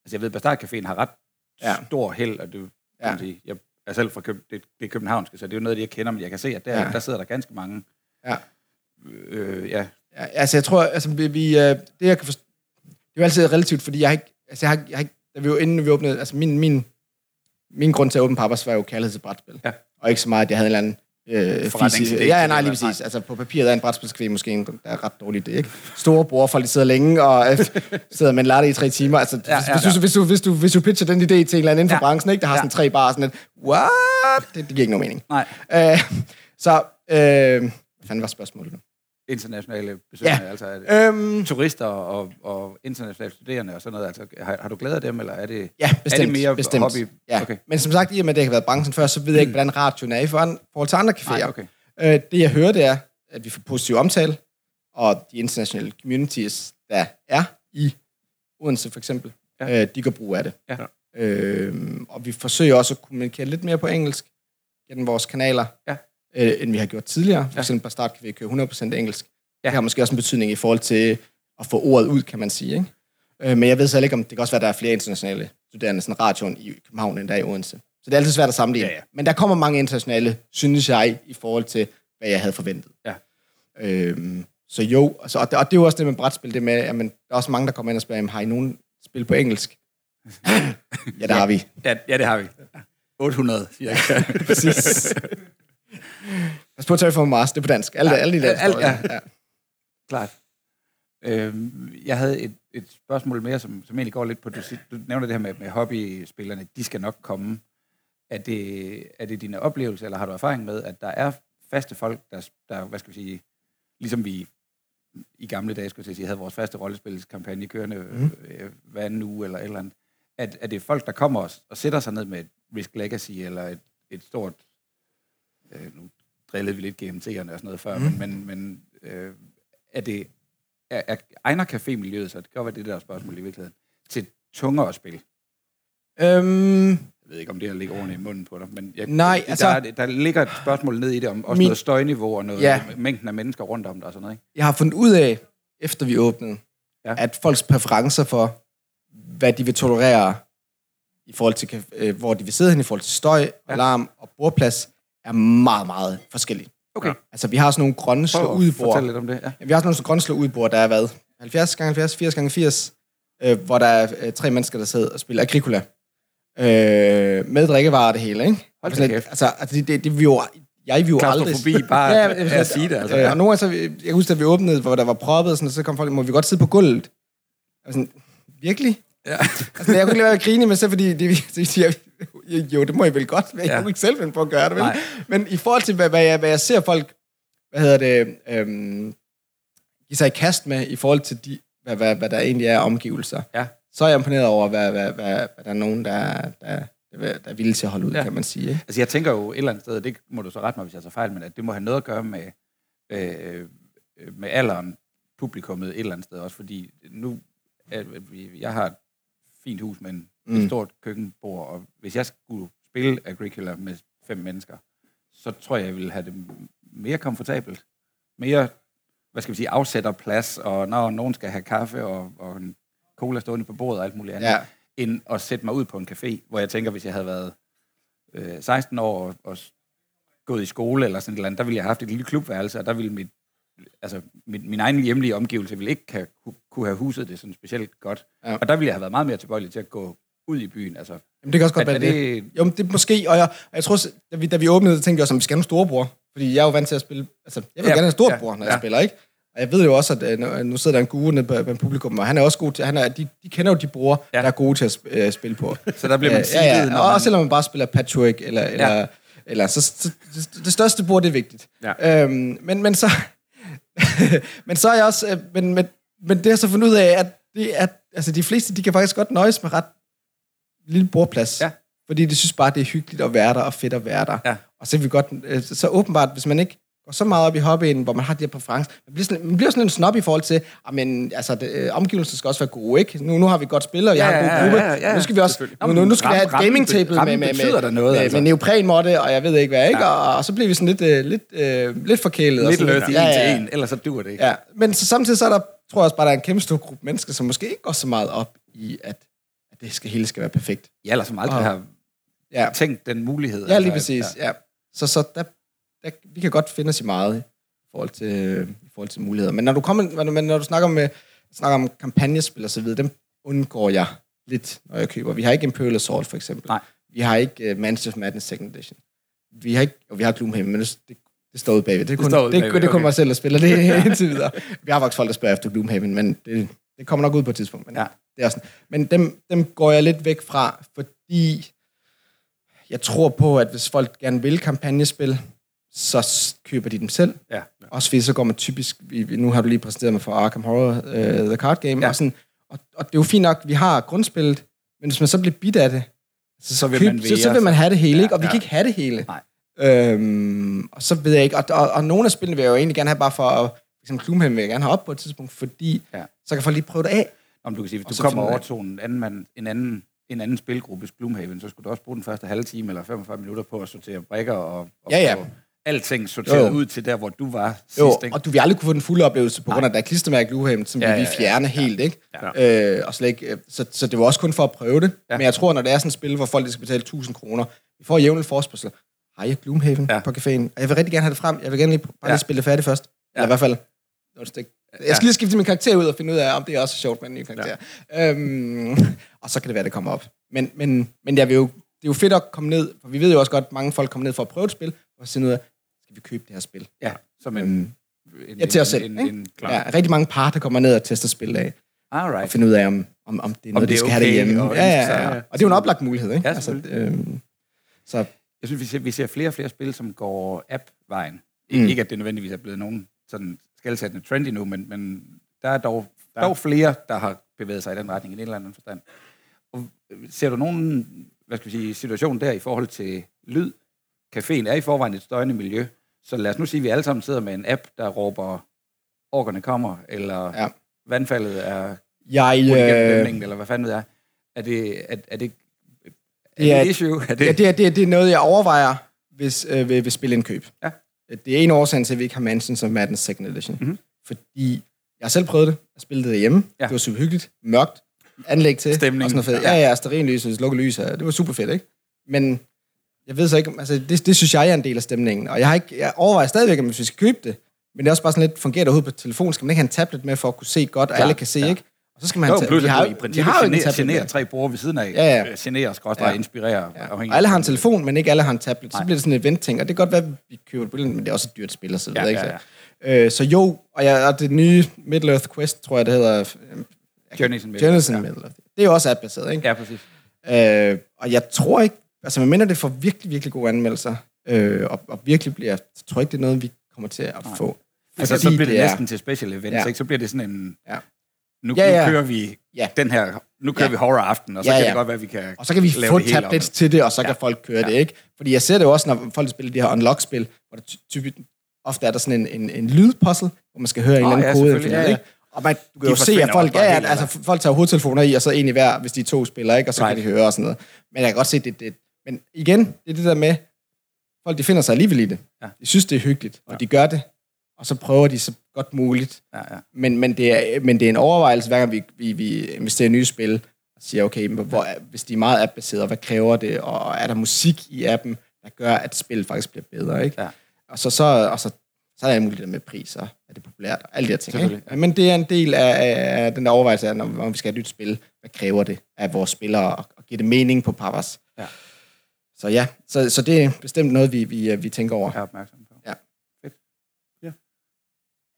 Altså, jeg ved, Bastard Caféen har ret ja. Ja. stor held, og du kan Ja. sige, jeg er selv fra Køb, det, det er københavnske, så det er jo noget, det, jeg kender, men jeg kan se, at der, ja. Ja. der sidder der ganske mange. Ja. Øh, ja. Ja, altså jeg tror, altså vi, vi øh, det jeg kan forstå, det er jo altid relativt, fordi jeg har ikke, altså jeg har, jeg har ikke, da vi jo inden vi åbnede, altså min, min, min grund til at åbne Papas var jo kærlighed til brætspil. Ja. Og ikke så meget, at jeg havde en eller anden øh, til Ja, nej, lige præcis. Altså på papiret er en brætspilskvæg måske en, der er ret dårligt det, ikke? Store bror, folk de sidder længe og øh, sidder med en latte i tre timer. Altså, Ja, hvis, ja, hvis, ja. du, hvis, du, hvis, du, hvis du pitcher den idé til en eller anden inden for Ja. branchen, ikke? Der har Ja. sådan tre bar, sådan et, what? Det, det giver ikke nogen mening. Nej, Øh, så, øh, hvad fanden var spørgsmålet nu? Internationale besøgende, Ja. altså det Øhm, turister og, og internationale studerende og sådan noget. Altså, har, har du glæde af dem, eller er det... Ja, bestemt. Er det mere bestemt. hobby? Ja. Okay. Men som sagt, i og med, at det ikke har været branchen før, så ved jeg ikke, hvordan radioen er i forhold til andre caféer. Nej, okay. Øh, det jeg hører, det er, at vi får positiv omtale, og de internationale communities, der er i Odense for eksempel, ja. øh, de gør brug af det. Ja. Øh, og vi forsøger også at kommunikere lidt mere på engelsk gennem vores kanaler, Ja. Øh, end vi har gjort tidligere. For eksempel på start kan vi køre 100% engelsk. Ja. Det har måske også en betydning i forhold til at få ordet ud, kan man sige. Ikke? Øh, men jeg ved heller ikke, om det kan også være, at der er flere internationale studerende, sådan radioen i København, end der er i Odense. Så det er altid svært at sammenligne. Ja, ja. Men der kommer mange internationale, synes jeg, i forhold til, hvad jeg havde forventet. Ja. Øhm, så jo, altså, og, det, og det er jo også det med brætspil, det med, jamen, der er også mange, der kommer ind og spørger, har I nogen spil på engelsk? ja, det har vi. Ja, ja, det har vi. 800, cirka. Præcis. Pas på Terraform Mars, det er på dansk. Alle, Ja, alle de der der. ja. ja. Klart. Øhm, jeg havde et, et spørgsmål mere, som, som egentlig går lidt på, du, du nævner det her med, med hobbyspillerne, de skal nok komme. Er det, er det dine oplevelser, eller har du erfaring med, at der er faste folk, der, der hvad skal vi sige, ligesom vi i gamle dage, skulle jeg sige, havde vores faste rollespilskampagne kørende mm. øh, hver anden uge eller et eller andet, at, at det er folk, der kommer og, og sætter sig ned med et Risk Legacy eller et, et stort, øh, nu drillede vi lidt GMT'erne og sådan noget før, mm. men, men, men øh, er det, er, er, egner café-miljøet, så det kan være det der spørgsmål i virkeligheden, til tungere spil? Øhm, Jeg ved ikke, om det her ligger ordene i munden på dig, men jeg, Nej, der, altså- der, der ligger et spørgsmål ned i det, om også Min- noget støjniveau og noget, Ja. mængden af mennesker rundt om dig og sådan noget, ikke? jeg har fundet ud af, efter vi åbnede, Ja. at folks præferencer for, hvad de vil tolerere i forhold til, øh, hvor de vil sidde hen, i forhold til støj, ja. alarm og bordplads, er meget, meget forskellige. Okay. Altså, vi har sådan nogle grønne slå ud at fortælle lidt om det. Ja. Ja, vi har sådan nogle grønne slå ud der er hvad? 70 gange 70, 80 gange 80, øh, hvor der er øh, tre mennesker, der sidder og spiller Agricola. Øh, med drikkevarer og det hele, ikke? Hold da lidt- kæft. Altså, altså det, det, det, vi jo, jeg vil jo aldrig... Klaustrofobi, bare Ja, af at sige det, altså. Øh, og nogle gange, så, jeg kan huske, da vi åbnede, hvor der var proppet, og sådan, så kom folk, må vi godt sidde på gulvet? Og sådan, virkelig? Ja. Altså, jeg kunne ikke lade være at grine, men så fordi de, de siger, jo, det må jeg vel godt, men jeg Ja. kunne ikke selv finde på at gøre det, vel? Nej. Men i forhold til, hvad, hvad, jeg, hvad jeg ser folk, hvad hedder det, øhm, give sig i kast med, i forhold til de, hvad, hvad, hvad der egentlig er omgivelser, Ja. så er jeg imponeret over, hvad, hvad, hvad, hvad der er nogen, der, der, der, er villige til at holde ud, Ja. kan man sige. Ikke? Altså jeg tænker jo et eller andet sted, det må du så rette mig, hvis jeg tager fejl, men at det må have noget at gøre med, øh, med alderen, publikummet et eller andet sted også, fordi nu, vi- jeg har et fint hus med en, mm. Et stort køkkenbord, og hvis jeg skulle spille Agricola med fem mennesker, så tror jeg, jeg ville have det mere komfortabelt. Mere, hvad skal vi sige, afsætter plads, og når nogen skal have kaffe og, og en cola stående på bordet og alt muligt andet Ja. end at sætte mig ud på en café, hvor jeg tænker, hvis jeg havde været øh, 16 år og, og gået i skole eller sådan et eller andet, der ville jeg have haft et lille klubværelse, og der ville mit, altså, min, min egen hjemlige omgivelse ville ikke have, ku- kunne have huset det sådan specielt godt. Ja. Og der ville jeg have været meget mere tilbøjelig til at gå ud i byen. Altså, Jamen, det kan også godt være det. det, Jo, men det er måske, og jeg, og jeg tror, da vi, da vi åbnede, så tænkte jeg også, om vi skal have en storebror. Fordi jeg er jo vant til at spille, altså, jeg vil Ja, gerne have en storebror, ja, når jeg ja. spiller, ikke? Og jeg ved jo også, at øh, nu- sidder der en guru nede på, på publikum, og han er også god til, han er, de, de kender jo de brugere, Ja. der er gode til at sp- øh, spille på. så der bliver man Øh, sidet, ja, ja, og man, også selvom man bare spiller patchwork, eller, eller, Ja. ja. eller så, så det, største bord, det er vigtigt. Ja. Øhm, men, men så, men så er jeg også, øh, men, men, men det har jeg så fundet ud af, at det er, altså de fleste, de kan faktisk godt nøjes med ret lille bordplads. Ja. Fordi de synes bare, det er hyggeligt at være der, og fedt at være der. Ja. Og så, er vi godt, øh, så, åbenbart, hvis man ikke går så meget op i hobbyen, hvor man har de her præferencer, man bliver sådan, man bliver sådan en snob i forhold til, at men, altså, det, øh, omgivelser skal også være gode, ikke? Nu, nu har vi godt spillet, og jeg Ja, har en god ja, gruppe. ja, ja, nu skal vi også, nu, nu, nu skal vi have et rammen- gaming table med, rammen med, med, der noget, med, altså. med neoprenmåtte, og jeg ved ikke hvad, ikke? Ja. Og, og, så bliver vi sådan lidt, øh, lidt, øh, lidt forkælet. lidt sådan løs i ja, en ja, til ja. en, ellers så dur det ikke. Ja, men så samtidig så er der, tror jeg også bare, der er en kæmpe stor gruppe mennesker, som måske ikke går så meget op i, at det skal, hele skal være perfekt. Ja, eller som aldrig Og- har Ja, tænkt den mulighed. ja lige altså, præcis. Ja. Så, så der, der, vi kan godt finde os i meget i forhold til, i forhold til muligheder. Men når du, kommer, når du, men når du snakker, med, snakker om kampagnespil og så videre, dem undgår jeg lidt, når jeg køber. Vi har ikke Imperial Assault, for eksempel. Nej. Vi har ikke uh, Manchester Madness Second Edition. Vi har ikke, og vi har Gloomhaven, men det, det, det står ude bagved. Det kun, ude det, bagved, det, det kun okay. mig selv, der spiller det indtil videre. Vi har faktisk folk, der spørger efter Gloomhaven, men det, det kommer nok ud på et tidspunkt. Men, Ja. det er sådan. men dem, dem går jeg lidt væk fra, fordi jeg tror på, at hvis folk gerne vil kampagnespil, så køber de dem selv. Ja. Også fordi så går man typisk, nu har du lige præsenteret mig for Arkham Horror, uh, The Card Game, Ja. ja. og, sådan, og, og det er jo fint nok, vi har grundspillet, men hvis man så bliver bit af det, så, Så vil køb, man så, så vil man have det hele, Ja, ikke? og vi ja. kan ikke have det hele. Nej. Øhm, og så ved jeg ikke, og, og, og nogle af spillene vil jeg jo egentlig gerne have bare for, at- for eksempel Gloomhaven vil jeg gerne have op på et tidspunkt, fordi Ja. så kan folk lige prøve det af. Om du kan sige, hvis du kommer ud over to en anden, mand, en anden, en anden spilgruppes Gloomhaven, så skulle du også bruge den første halve time eller 45 minutter på at sortere brækker og, og Ja, ja. alting sorteret Jo, ud til der, hvor du var sidst. Jo, ikke? og du vil aldrig kunne få den fulde oplevelse, på grund af, at der er klistermærke i Gloomhaven, som Ja, vi vil fjerne ja, helt, ikke? Ja. Øh, og slet ikke, øh, så, så det var også kun for at prøve det. Ja. Men jeg tror, når det er sådan et spil, hvor folk skal betale 1000 kroner, vi får jævnligt forspørgsel. Har I Gloomhaven Ja. på caféen? Og jeg vil rigtig gerne have det frem. Jeg vil gerne lige, bare Ja. lige spille det færdigt først. Ja. Eller i hvert fald... Nå, det ikke- Jeg skal lige skifte min karakter ud og finde ud af, om det er også sjovt med en ny karakter. Ja. Øhm, og så kan det være, det kommer op. Men, men, men jeg vil jo, det er jo fedt at komme ned, for vi ved jo også godt, at mange folk kommer ned for at prøve et spil, og finde ud af, skal vi købe det her spil? Ja, som en... Øhm, en Ja, til os selv. En, en, en, klar. ja, rigtig mange par, der kommer ned og tester spil af, og Alright. finde ud af, om, om, om det er noget, det de er skal have okay, derhjemme. og Ja, ja, ja. Og det er jo en oplagt mulighed, ikke? Ja, altså, øhm, så Jeg synes, vi ser, vi ser flere og flere spil, som går app-vejen. Mm. Ikke, at det nødvendigvis er blevet nogen sådan skældsættende trend endnu, men, men der er dog, der. dog flere, der har bevæget sig i den retning i en eller anden forstand. Og øh, ser du nogen hvad skal vi sige, situation der i forhold til lyd? Caféen er i forvejen et støjende miljø, så lad os nu sige, at vi alle sammen sidder med en app, der råber, orkerne kommer, eller Ja. vandfaldet er jeg... Øh, eller hvad fanden ved jeg. Er det, er, er det, er det et issue? Er det, ja, det, er, det, er, det er noget, jeg overvejer, hvis, øh, ved, ved spilindkøb. Ja. Det er en årsag til, at vi ikke har Mansions of Madness Second Edition. Mhm. Fordi jeg selv prøvet det. Jeg spillede det hjemme. Ja. Det var super hyggeligt. Mørkt. Anlæg til. Stemning. Og sådan noget fedt. Ja, ja, stearinlys og lukke lys. Det var super fedt, ikke? Men jeg ved så ikke, altså det, det synes jeg er en del af stemningen. Og jeg, har ikke, jeg overvejer stadigvæk, om vi skal købe det. Men det er også bare sådan lidt, fungerer det overhovedet på telefon? Skal man ikke have en tablet med for at kunne se godt, og Klar, alle kan se, ja. ikke? Og så skal man Jo, tage- at har, i princippet har jo generer mere. tre brugere ved siden af. Ja, ja. Øh, Generer, skråstrej, Ja. inspirerer. Ja. Og alle har en telefon, men ikke alle har en tablet. Så Nej. bliver det sådan et event-ting. Og det kan godt være, at vi køber det på men det er også et dyrt spil og så videre. Ja, ikke? ja, Så, øh, så jo, og, jeg, og det nye Middle-earth Quest, tror jeg, det hedder... øh, Journeys in Middle-earth, ja. Middle-earth. Det er jo også app-baseret, ikke? Ja, præcis. Øh, og jeg tror ikke, altså man mener, det får virkelig, virkelig gode anmeldelser, øh, og, og virkelig bliver, jeg tror ikke, det er noget, vi kommer til at få. Altså, så bliver det, det er- næsten til special events, Ja. ikke? Så bliver det sådan en... Ja. Nu, Ja, ja. nu kører vi Ja. den her... Nu kører Ja. vi horror aften, og så Ja, kan ja. det godt være, at vi kan Og så kan vi få tablets til det, og så kan Ja. folk køre Ja. det, ikke? Fordi jeg ser det jo også, når folk spiller de her unlock-spil, hvor der ty- typisk, ofte er der sådan en, en, en lydpuzzle, hvor man skal høre en Nå, eller anden ja, kode. selvfølgelig, Ja, ja, ja. Ikke? Og man, du kan jo se, at folk, ja, ja, altså, folk tager hovedtelefoner i, og så ind i hver, hvis de er to spillere, ikke? og så Right. kan de høre og sådan noget. Men jeg kan godt se, det, det Men igen, det er det der med, folk de finder sig alligevel i det. Ja. De synes, det er hyggeligt, og de gør det, og så prøver de så godt muligt. Ja, ja. Men, men, det, er, men det er en overvejelse, hver gang vi, vi, vi investerer i nye spil, og siger, okay, men hvor, hvis de er meget app-baseret, hvad kræver det, og er der musik i appen, der gør, at spillet faktisk bliver bedre, ikke? Ja. Og så, så, og så, så er der muligt der med priser, er det populært, og alle de her ting, ikke? Men det er en del af, af, den der overvejelse, af, når, når vi skal have et nyt spil, hvad kræver det af vores spillere, og, og giver det mening på Papas? Ja. Så ja, så, så det er bestemt noget, vi, vi, vi tænker over. Jeg er opmærksom på. Ja. Fedt. Ja.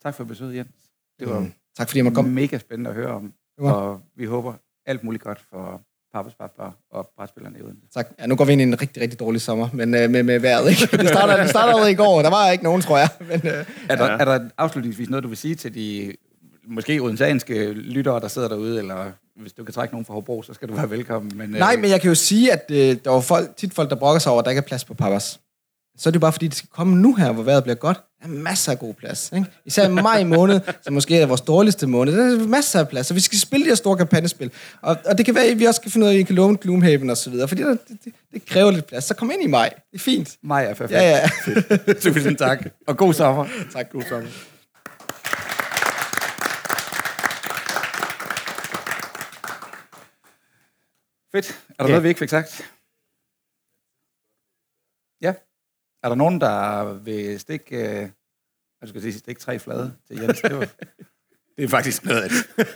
Tak for besøget, Jens. Det var Mm. Tak fordi jeg måtte komme. mega spændende at høre om, var. og vi håber alt muligt godt for Papas Papa og brætspillerne i Odense. Tak. Ja, nu går vi ind i en rigtig, rigtig dårlig sommer, men øh, med, med vejret, ikke? Det starter, det starter allerede i går, der var ikke nogen, tror jeg. Men, øh, Er der, Ja. er der afslutningsvis noget, du vil sige til de måske odenseanske lyttere, der sidder derude, eller hvis du kan trække nogen fra Hobro, så skal du være velkommen. Men, nej, øh, men jeg kan jo sige, at øh, der var folk, tit folk, der brokker sig over, at der ikke er plads på Papas. Så er det jo bare fordi, det skal komme nu her, hvor vejret bliver godt. Der er masser af god plads. Ikke? Især i maj måned, som måske er vores dårligste måned, der er masser af plads. Så vi skal spille de her store kampagnespil. Og, og det kan være, at vi også skal finde ud af, at I kan låne Gloomhaven og så videre, fordi der, det, det, det, kræver lidt plads. Så kom ind i maj. Det er fint. Maj er perfekt. Ja, ja. Tusind tak. Og god sommer. tak. God sommer. Fedt. Er der Ja. noget, vi ikke fik sagt? Ja. Er der nogen, der vil stikke... Øh, jeg skulle sige, stikke tre flade til Jens? Det, var, det er faktisk noget af det.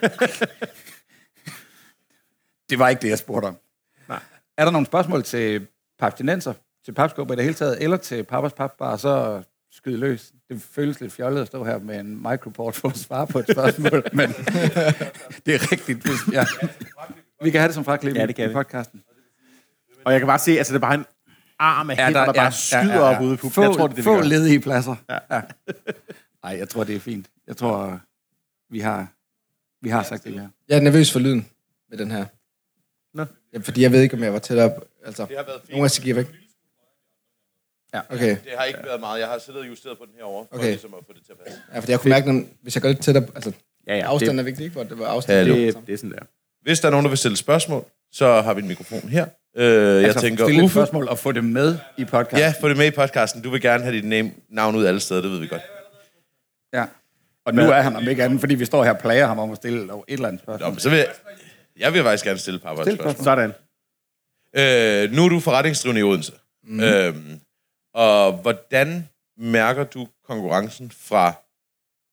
det var ikke det, jeg spurgte om. Nej. Er der nogle spørgsmål til papstinenser, til papskubber i det hele taget, eller til papas papbar, så skyde løs. Det føles lidt fjollet at stå her med en microport for at svare på et spørgsmål, men det er rigtigt. Ja. Vi kan have det som fraklip Ja, det kan i podcasten. Og jeg kan bare se, altså det er bare en arm af hænder, der, bare skyder op ude på Få, Jeg tror, det er det, vi få ledige pladser. Ja. Ja. Nej, jeg tror, det er fint. Jeg tror, vi har, vi har sagt det her. Jeg er nervøs for lyden med den her. Nå. Ja, fordi jeg ved ikke, om jeg var tættere på. Altså, Det har været fint. nogle af sig giver væk. Ja. Okay. Det har ikke været meget. Jeg har siddet og justeret på den herovre, for Okay. ligesom at få det til at passe. Ja, fordi jeg kunne mærke, når, hvis jeg går lidt tættere... Altså, Ja, ja, afstanden det, er vigtig, ikke? Det var afstand. Hallo. det, det er sådan der. Hvis der er nogen, der vil stille spørgsmål, så har vi en mikrofon her. Øh, jeg altså, tænker, stille et Uffe, spørgsmål og få det med i podcasten. ja, få det med i podcasten. Du vil gerne have dit name, navn ud alle steder, det ved vi godt. ja. Og nu er han om ikke andet, fordi vi står her og plager ham om at stille et eller andet Nå, spørgsmål. men så vil jeg, jeg vil faktisk gerne stille et par Stil spørgsmål. Sådan. Øh, nu er du forretningsdrivende i Odense. Mm. Øhm, og hvordan mærker du konkurrencen fra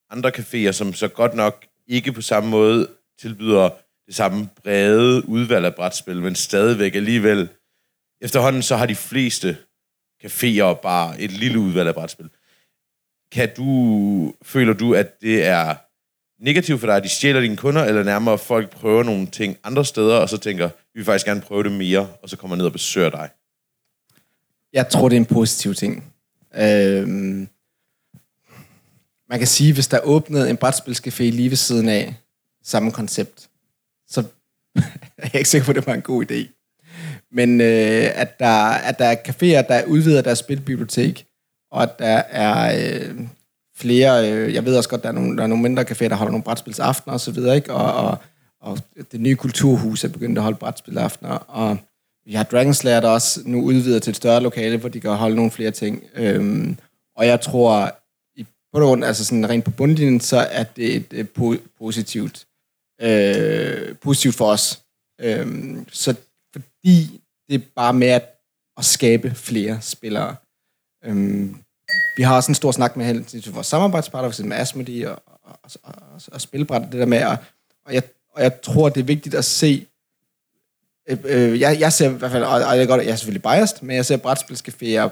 andre caféer, som så godt nok ikke på samme måde tilbyder det samme brede udvalg af brætspil, men stadigvæk alligevel, efterhånden så har de fleste caféer og bare et lille udvalg af brætspil. Kan du, føler du, at det er negativt for dig, at de stjæler dine kunder, eller nærmere folk prøver nogle ting andre steder, og så tænker, vi vil faktisk gerne prøve det mere, og så kommer ned og besøger dig? Jeg tror, det er en positiv ting. Øhm, man kan sige, hvis der åbnede en brætspilscafé lige ved siden af, samme koncept, så er ikke sikker på, at det var en god idé. Men øh, at, der, at der er caféer, der udvider deres spilbibliotek, og at der er øh, flere, øh, jeg ved også godt, der er nogle, der er nogle mindre caféer, der holder nogle brætspilsaftener osv., ikke? Og, og, og det nye kulturhus er begyndt at holde brætspilaftener, og vi har Dragon Slayer, der også nu udvider til et større lokale, hvor de kan holde nogle flere ting. Øhm, og jeg tror, i bund og grund, altså sådan rent på bundlinjen, så er det et, et po- positivt, øh, positivt for os. Øh, så fordi det er bare med at, at skabe flere spillere. Øh, vi har også en stor snak med hen til vores samarbejdspartner, for med Asmodi og, og, og, og, og spilbræt, det der med og, og, jeg, og jeg tror, det er vigtigt at se... Øh, øh, jeg, jeg ser i hvert fald, og, og jeg, er godt, jeg er selvfølgelig biased, men jeg ser brætspilscaféer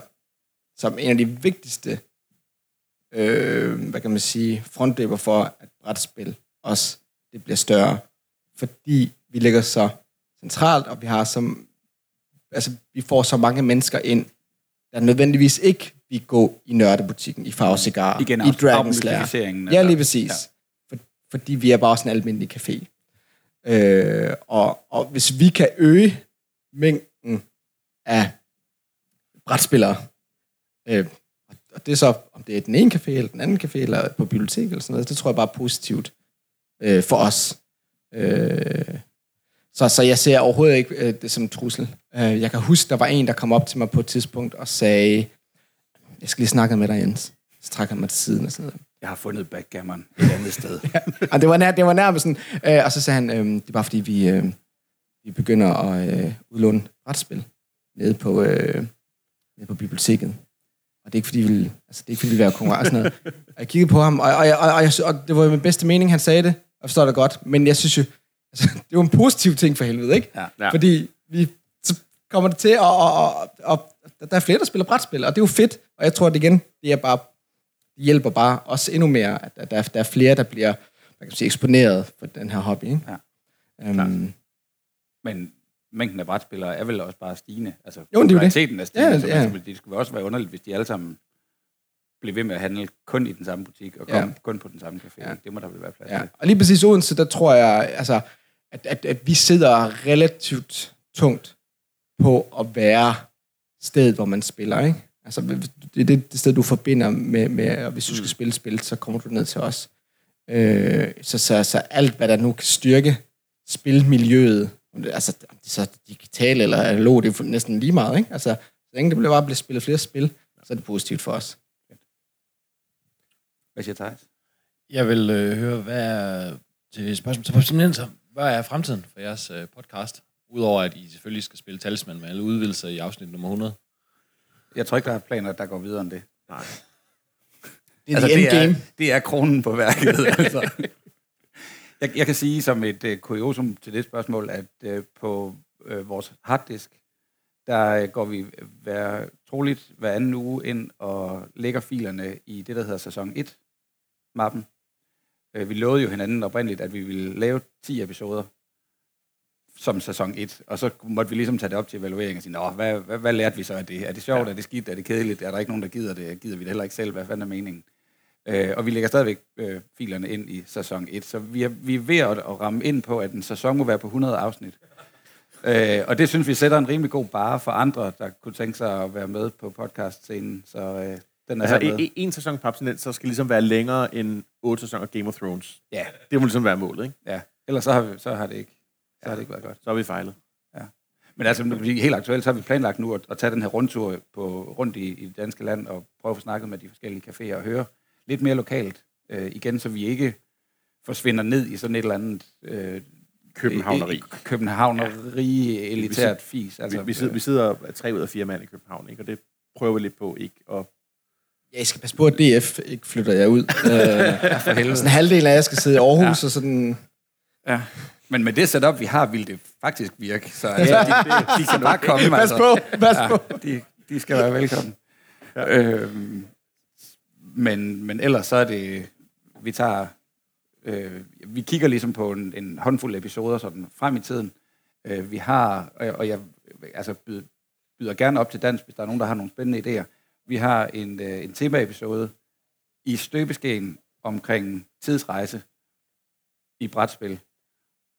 som en af de vigtigste, øh, hvad kan man sige, frontløber for, at brætspil også det bliver større. Fordi vi ligger så centralt, og vi har som, altså, vi får så mange mennesker ind, der nødvendigvis ikke vi gå i nørdebutikken, i Farve Cigar, Igen, i af- Dragon Slayer. afmystificeringen, Ja, altså. lige præcis. Ja. For, fordi vi er bare sådan en almindelig café. Øh, og, og hvis vi kan øge mængden af brætspillere, øh, og- det er så, om det er den ene café, eller den anden café, eller på bibliotek, eller sådan noget, det tror jeg bare er positivt øh, for os. Øh, så, så jeg ser overhovedet ikke øh, det som en trussel. Øh, jeg kan huske, der var en, der kom op til mig på et tidspunkt og sagde, jeg skal lige snakke med dig, Jens. Så trækker han mig til siden og sådan noget. Jeg har fundet backgammon et andet sted. Og det var, nær, det var nærmest sådan, øh, og så sagde han, øh, det er bare fordi, vi, øh, vi begynder at øh, udlåne retspil nede på, øh, nede på biblioteket. Og det er ikke fordi, vi vil, altså, det er ikke fordi, vi vil være konkurrence. og. Og jeg kiggede på ham, og, og, og, og, sy- og det var jo min bedste mening, han sagde det, og jeg forstår det godt. Men jeg synes jo, altså, det er jo en positiv ting for helvede, ikke? Ja. Ja. Fordi vi, så kommer det til, at og, og, og, der er flere, der spiller brætspil, og det er jo fedt. Og jeg tror, at igen, det er bare det hjælper bare os endnu mere, at der, der er flere, der bliver hvad kan man sige, eksponeret for den her hobby. Ikke? Ja. Um, Men mængden af brætspillere er vel også bare stigende. Altså, Jo, det er jo det. er stigende. Ja, så altså, det skulle også være underligt, hvis de alle sammen blev ved med at handle kun i den samme butik, og kom Ja. kun på den samme café. Ja. Det må der vel være plads ja. til. Og lige præcis Odense, der tror jeg, altså, at, at, at vi sidder relativt tungt på at være stedet, hvor man spiller. Ikke? Altså, det er det, det sted, du forbinder med, med og hvis du skal spille spil, så kommer du ned til os. Øh, så, så, så alt, hvad der nu kan styrke spilmiljøet, altså det er så digitalt eller analog, det er næsten lige meget. Ikke? Altså, så længe det bliver bare bliver spillet flere spil, så er det positivt for os. Hvad siger Thijs? Jeg vil øh, høre, hvad er til spørgsmål til abstinenser, hvad er fremtiden for jeres øh, podcast? Udover at I selvfølgelig skal spille talisman med alle udvidelser i afsnit nummer 100. Jeg tror ikke, der er planer, der går videre end det. Nej. Det er altså, det, endgame. er, det er kronen på værket. altså. jeg, jeg kan sige som et uh, kuriosum til det spørgsmål, at uh, på uh, vores harddisk, der uh, går vi hver, troligt hver anden uge ind og lægger filerne i det, der hedder sæson 1-mappen. Uh, vi lovede jo hinanden oprindeligt, at vi ville lave 10 episoder som sæson 1, og så måtte vi ligesom tage det op til evaluering og sige, Nå, hvad, hvad, hvad lærte vi så af det? Er det sjovt? Ja. Er det skidt? Er det kedeligt? Er der ikke nogen, der gider det? Gider vi det heller ikke selv? Hvad fanden er meningen? Øh, og vi lægger stadigvæk øh, filerne ind i sæson 1, så vi er, vi er ved at, at ramme ind på, at en sæson må være på 100 afsnit. Øh, og det synes vi sætter en rimelig god bare for andre, der kunne tænke sig at være med på podcast-scenen. Så øh, den er Altså, en, en- en sæson på abstinenser skal ligesom være længere end otte sæsoner Game of Thrones. Ja, Det må ligesom være målet, ikke? ja. Ellers så har, vi, så har det ikke, så har det ikke været godt. Så har vi fejlet. Men altså, helt aktuelt, så har vi planlagt nu at, at tage den her rundtur på, rundt i, i det danske land og prøve at få snakket med de forskellige caféer og høre lidt mere lokalt øh, igen, så vi ikke forsvinder ned i sådan et eller andet øh, Københavneri. øh, københavneri, elitært fis. Altså, vi, vi, sidder, vi sidder tre ud af fire mand i København, ikke? Og det prøver vi lidt på, ikke? Og Ja, I skal passe på, at DF ikke flytter jer ud. øh, for helvede. sådan en halvdel af jer skal sidde i Aarhus, ja. og sådan... Ja. Men med det setup, vi har, vil det faktisk virke. Så altså, de, de, de kan bare komme. Pas altså. på, pas på. Ja, de, de skal være velkommen. Ja. Øhm, men, men ellers så er det, vi tager, øh, vi kigger ligesom på en, en håndfuld episoder sådan frem i tiden. Øh, vi har, og jeg, og jeg altså byder, byder gerne op til dans, hvis der er nogen, der har nogle spændende idéer. Vi har en, øh, en tema-episode i støbeskeen omkring tidsrejse i brætspil.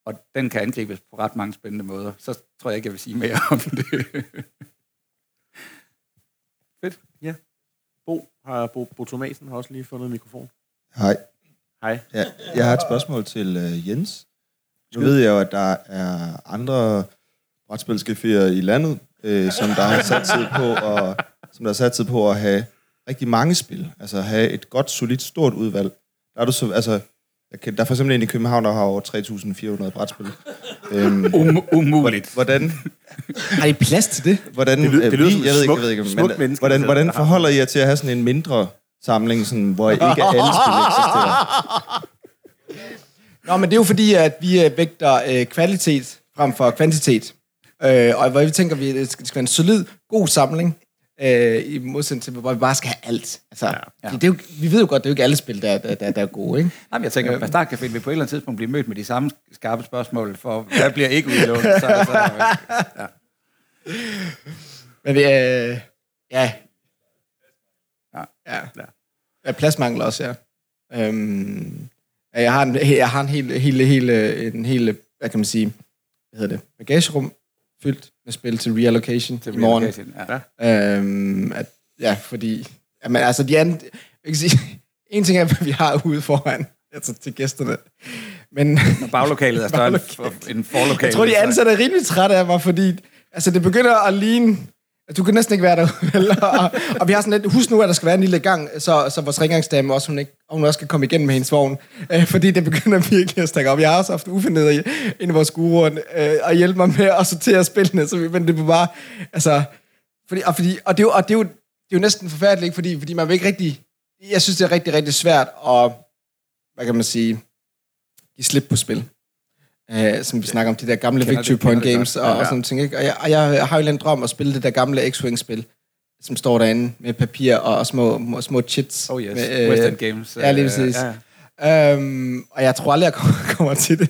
Og den kan angribes på ret mange spændende måder. Så tror jeg ikke, jeg vil sige mere om det. fedt, ja. Bo, har Bo, Bo Thomasen har også lige fundet en mikrofon. Hej. Hej. Ja, jeg har et spørgsmål til uh, Jens. Nu ved jeg jo, at der er andre brætspilscaféer i landet, øh, som der har sat tid på og som der tid på at have rigtig mange spil. Altså have et godt, solidt, stort udvalg. Der er du så, altså, jeg kan, der er for eksempel en i København, der har over 3.400 brætspil. Øhm, Um, umuligt. hvordan, Har I plads til det? hvordan, Det lyder- det øh, lyder vi- jeg ved ikke, smukt- jeg ved ikke, smukt men, menneske, hvordan, hvordan forholder I jer til at have sådan en mindre samling, sådan, hvor ikke alle spil eksisterer? Nå, men det er jo fordi, at vi øh, vægter øh, kvalitet frem for kvantitet. Øh, og hvor vi tænker, at det skal, det skal være en solid, god samling, øh, i modsætning til, hvor vi bare skal have alt. Altså, ja. det er jo, vi ved jo godt, det er jo ikke alle spil, der, der, der, der er gode, ikke? Nej, men jeg tænker, at Bastard Café vil på et eller andet tidspunkt blive mødt med de samme skarpe spørgsmål, for hvad bliver ikke udlånt? Så, så, ja. Men vi, øh, ja. Ja. Ja. ja. Pladsmangel også, ja. Øhm, ja, jeg har en, jeg har en hel, hel, hel, en hel, hvad kan man sige, hvad hedder det, bagagerum fyldt med spil til reallocation til i morgen. Ja. Øhm, at, ja, fordi, jamen, altså de andre, jeg kan sige, en ting er, hvad vi har ude foran, altså til gæsterne, men Når baglokalet er større end for- end forlokalet. jeg tror, de ansatte er rimelig trætte af mig, fordi altså, det begynder at ligne... at Du kan næsten ikke være der. vel? og, og, vi har sådan lidt... Husk nu, at der skal være en lille gang, så, så vores rengøringsdame også, hun, ikke, og hun også kan komme igennem med hendes vogn. Øh, fordi det begynder virkelig at stakke op. Jeg har også haft Uffe nede i vores guruer øh, og hjælpe mig med at sortere spillene. Så, vi- men det var bare... Altså, fordi, og, fordi, og, det er jo, og det er jo, det er jo næsten forfærdeligt, ikke? fordi, fordi man vil ikke rigtig... Jeg synes, det er rigtig, rigtig svært at... Hvad kan man sige? Give slip på spil. Uh, som vi snakker om, de der gamle Victory Point det Games og, Ja. og sådan ting. Ikke? Og, jeg, og jeg har jo en drøm at spille det der gamle X-Wing-spil, som står derinde med papir og, og små, små, chits. Oh yes, med, West End Games. Ja, lige øh, præcis. ja. Øhm, og jeg tror aldrig, jeg kommer, kommer til det.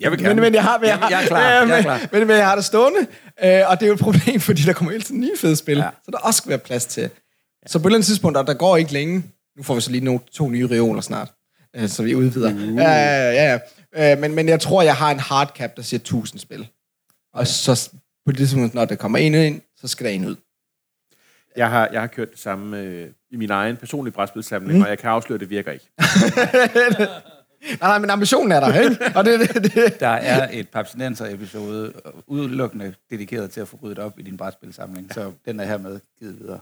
Jeg vil gerne. Men, men jeg har, men jeg, Jeg- jeg er har- klar, Ja, jeg er men, klar. Men, men jeg har det stående, øh, og det er jo et problem, fordi der kommer hele tiden nye fede spil, Ja. ja. så der også skal være plads til. Så på et eller andet tidspunkt, og der går ikke længe, nu får vi så lige no, to nye reoler snart, øh, så vi udvider. Uh. Ja, ja, ja. ja. Øh, men, men jeg tror, jeg har en hardcap, der siger 1000 spil. Og så på det tidspunkt, når der kommer en ind, så skal der en ud. Jeg har, jeg har kørt det samme øh, i min egen personlige brætspilsamling, mm. og jeg kan afsløre, at det virker ikke. Nej, nej, men ambitionen er der, ikke? Og det, det, det. Der er et Papsinenser-episode udelukkende dedikeret til at få ryddet op i din brætspilsamling, så den er hermed givet videre.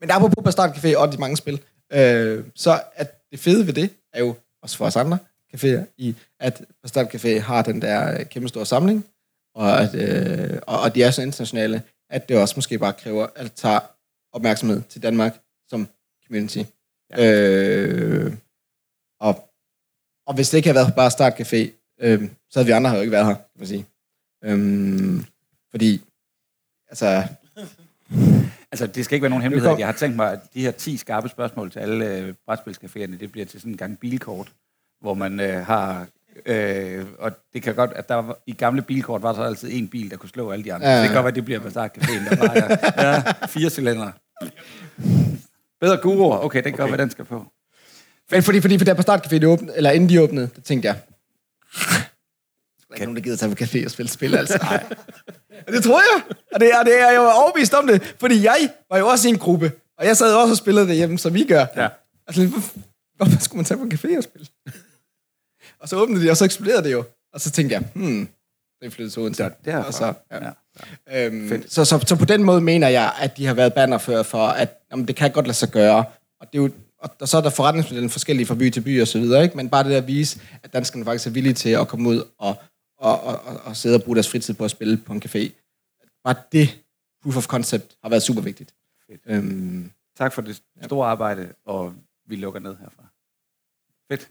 Men apropos Bastard Café og de mange spil, øh, så at det fede ved det, er jo også for os andre caféer, i at Bastard Café har den der øh, kæmpe store samling, og, at, øh, og, og de er så internationale, at det også måske bare kræver, at tage opmærksomhed til Danmark som community. Ja. Øh, og, og hvis det ikke havde været bare Start Café, øh, så havde vi andre jo ikke været her, kan man sige. Øh, fordi, altså, Altså, det skal ikke være nogen hemmelighed. kom- Jeg har tænkt mig, at de her 10 skarpe spørgsmål til alle øh, brætspilscaféerne, det bliver til sådan en gang bilkort, hvor man øh, har... Øh, og det kan godt, at der var, i gamle bilkort var der så altid en bil, der kunne slå alle de andre. Ja, ja. det kan godt være, at det bliver Bazaar Caféen, der er ja, fire cylindre. Bedre guruer. Okay, det kan okay. være, den skal på. Men fordi, fordi for der på Startcafé, de åbnede, eller inden de åbnede, der tænkte jeg, der er ikke nogen, der gider tage på café og spille spil, altså. Nej. det tror jeg. Og det, er, det er jeg jo overbevist om det, fordi jeg var jo også i en gruppe, og jeg sad også og spillede det hjemme, som vi gør. Ja. Altså, hvorfor, hvorfor skulle man tage på café og spille? og så åbnede de, og så eksploderede det jo. Og så tænkte jeg, hmm, det flyttede til Odense. Så derfra. Og så, ja. Ja. Ja. Øhm, så, så, så på den måde mener jeg, at de har været bannerfører for, at jamen, det kan godt lade sig gøre. Og, det er jo, og, og så er der forretningsmodellen forskellige fra by til by og så videre, ikke? men bare det der at vise, at danskerne faktisk er villige til at komme ud og, og, og, og, og sidde og bruge deres fritid på at spille på en café. Bare det proof of concept har været super vigtigt. Øhm, Tak for det store arbejde, og vi lukker ned herfra. Fedt.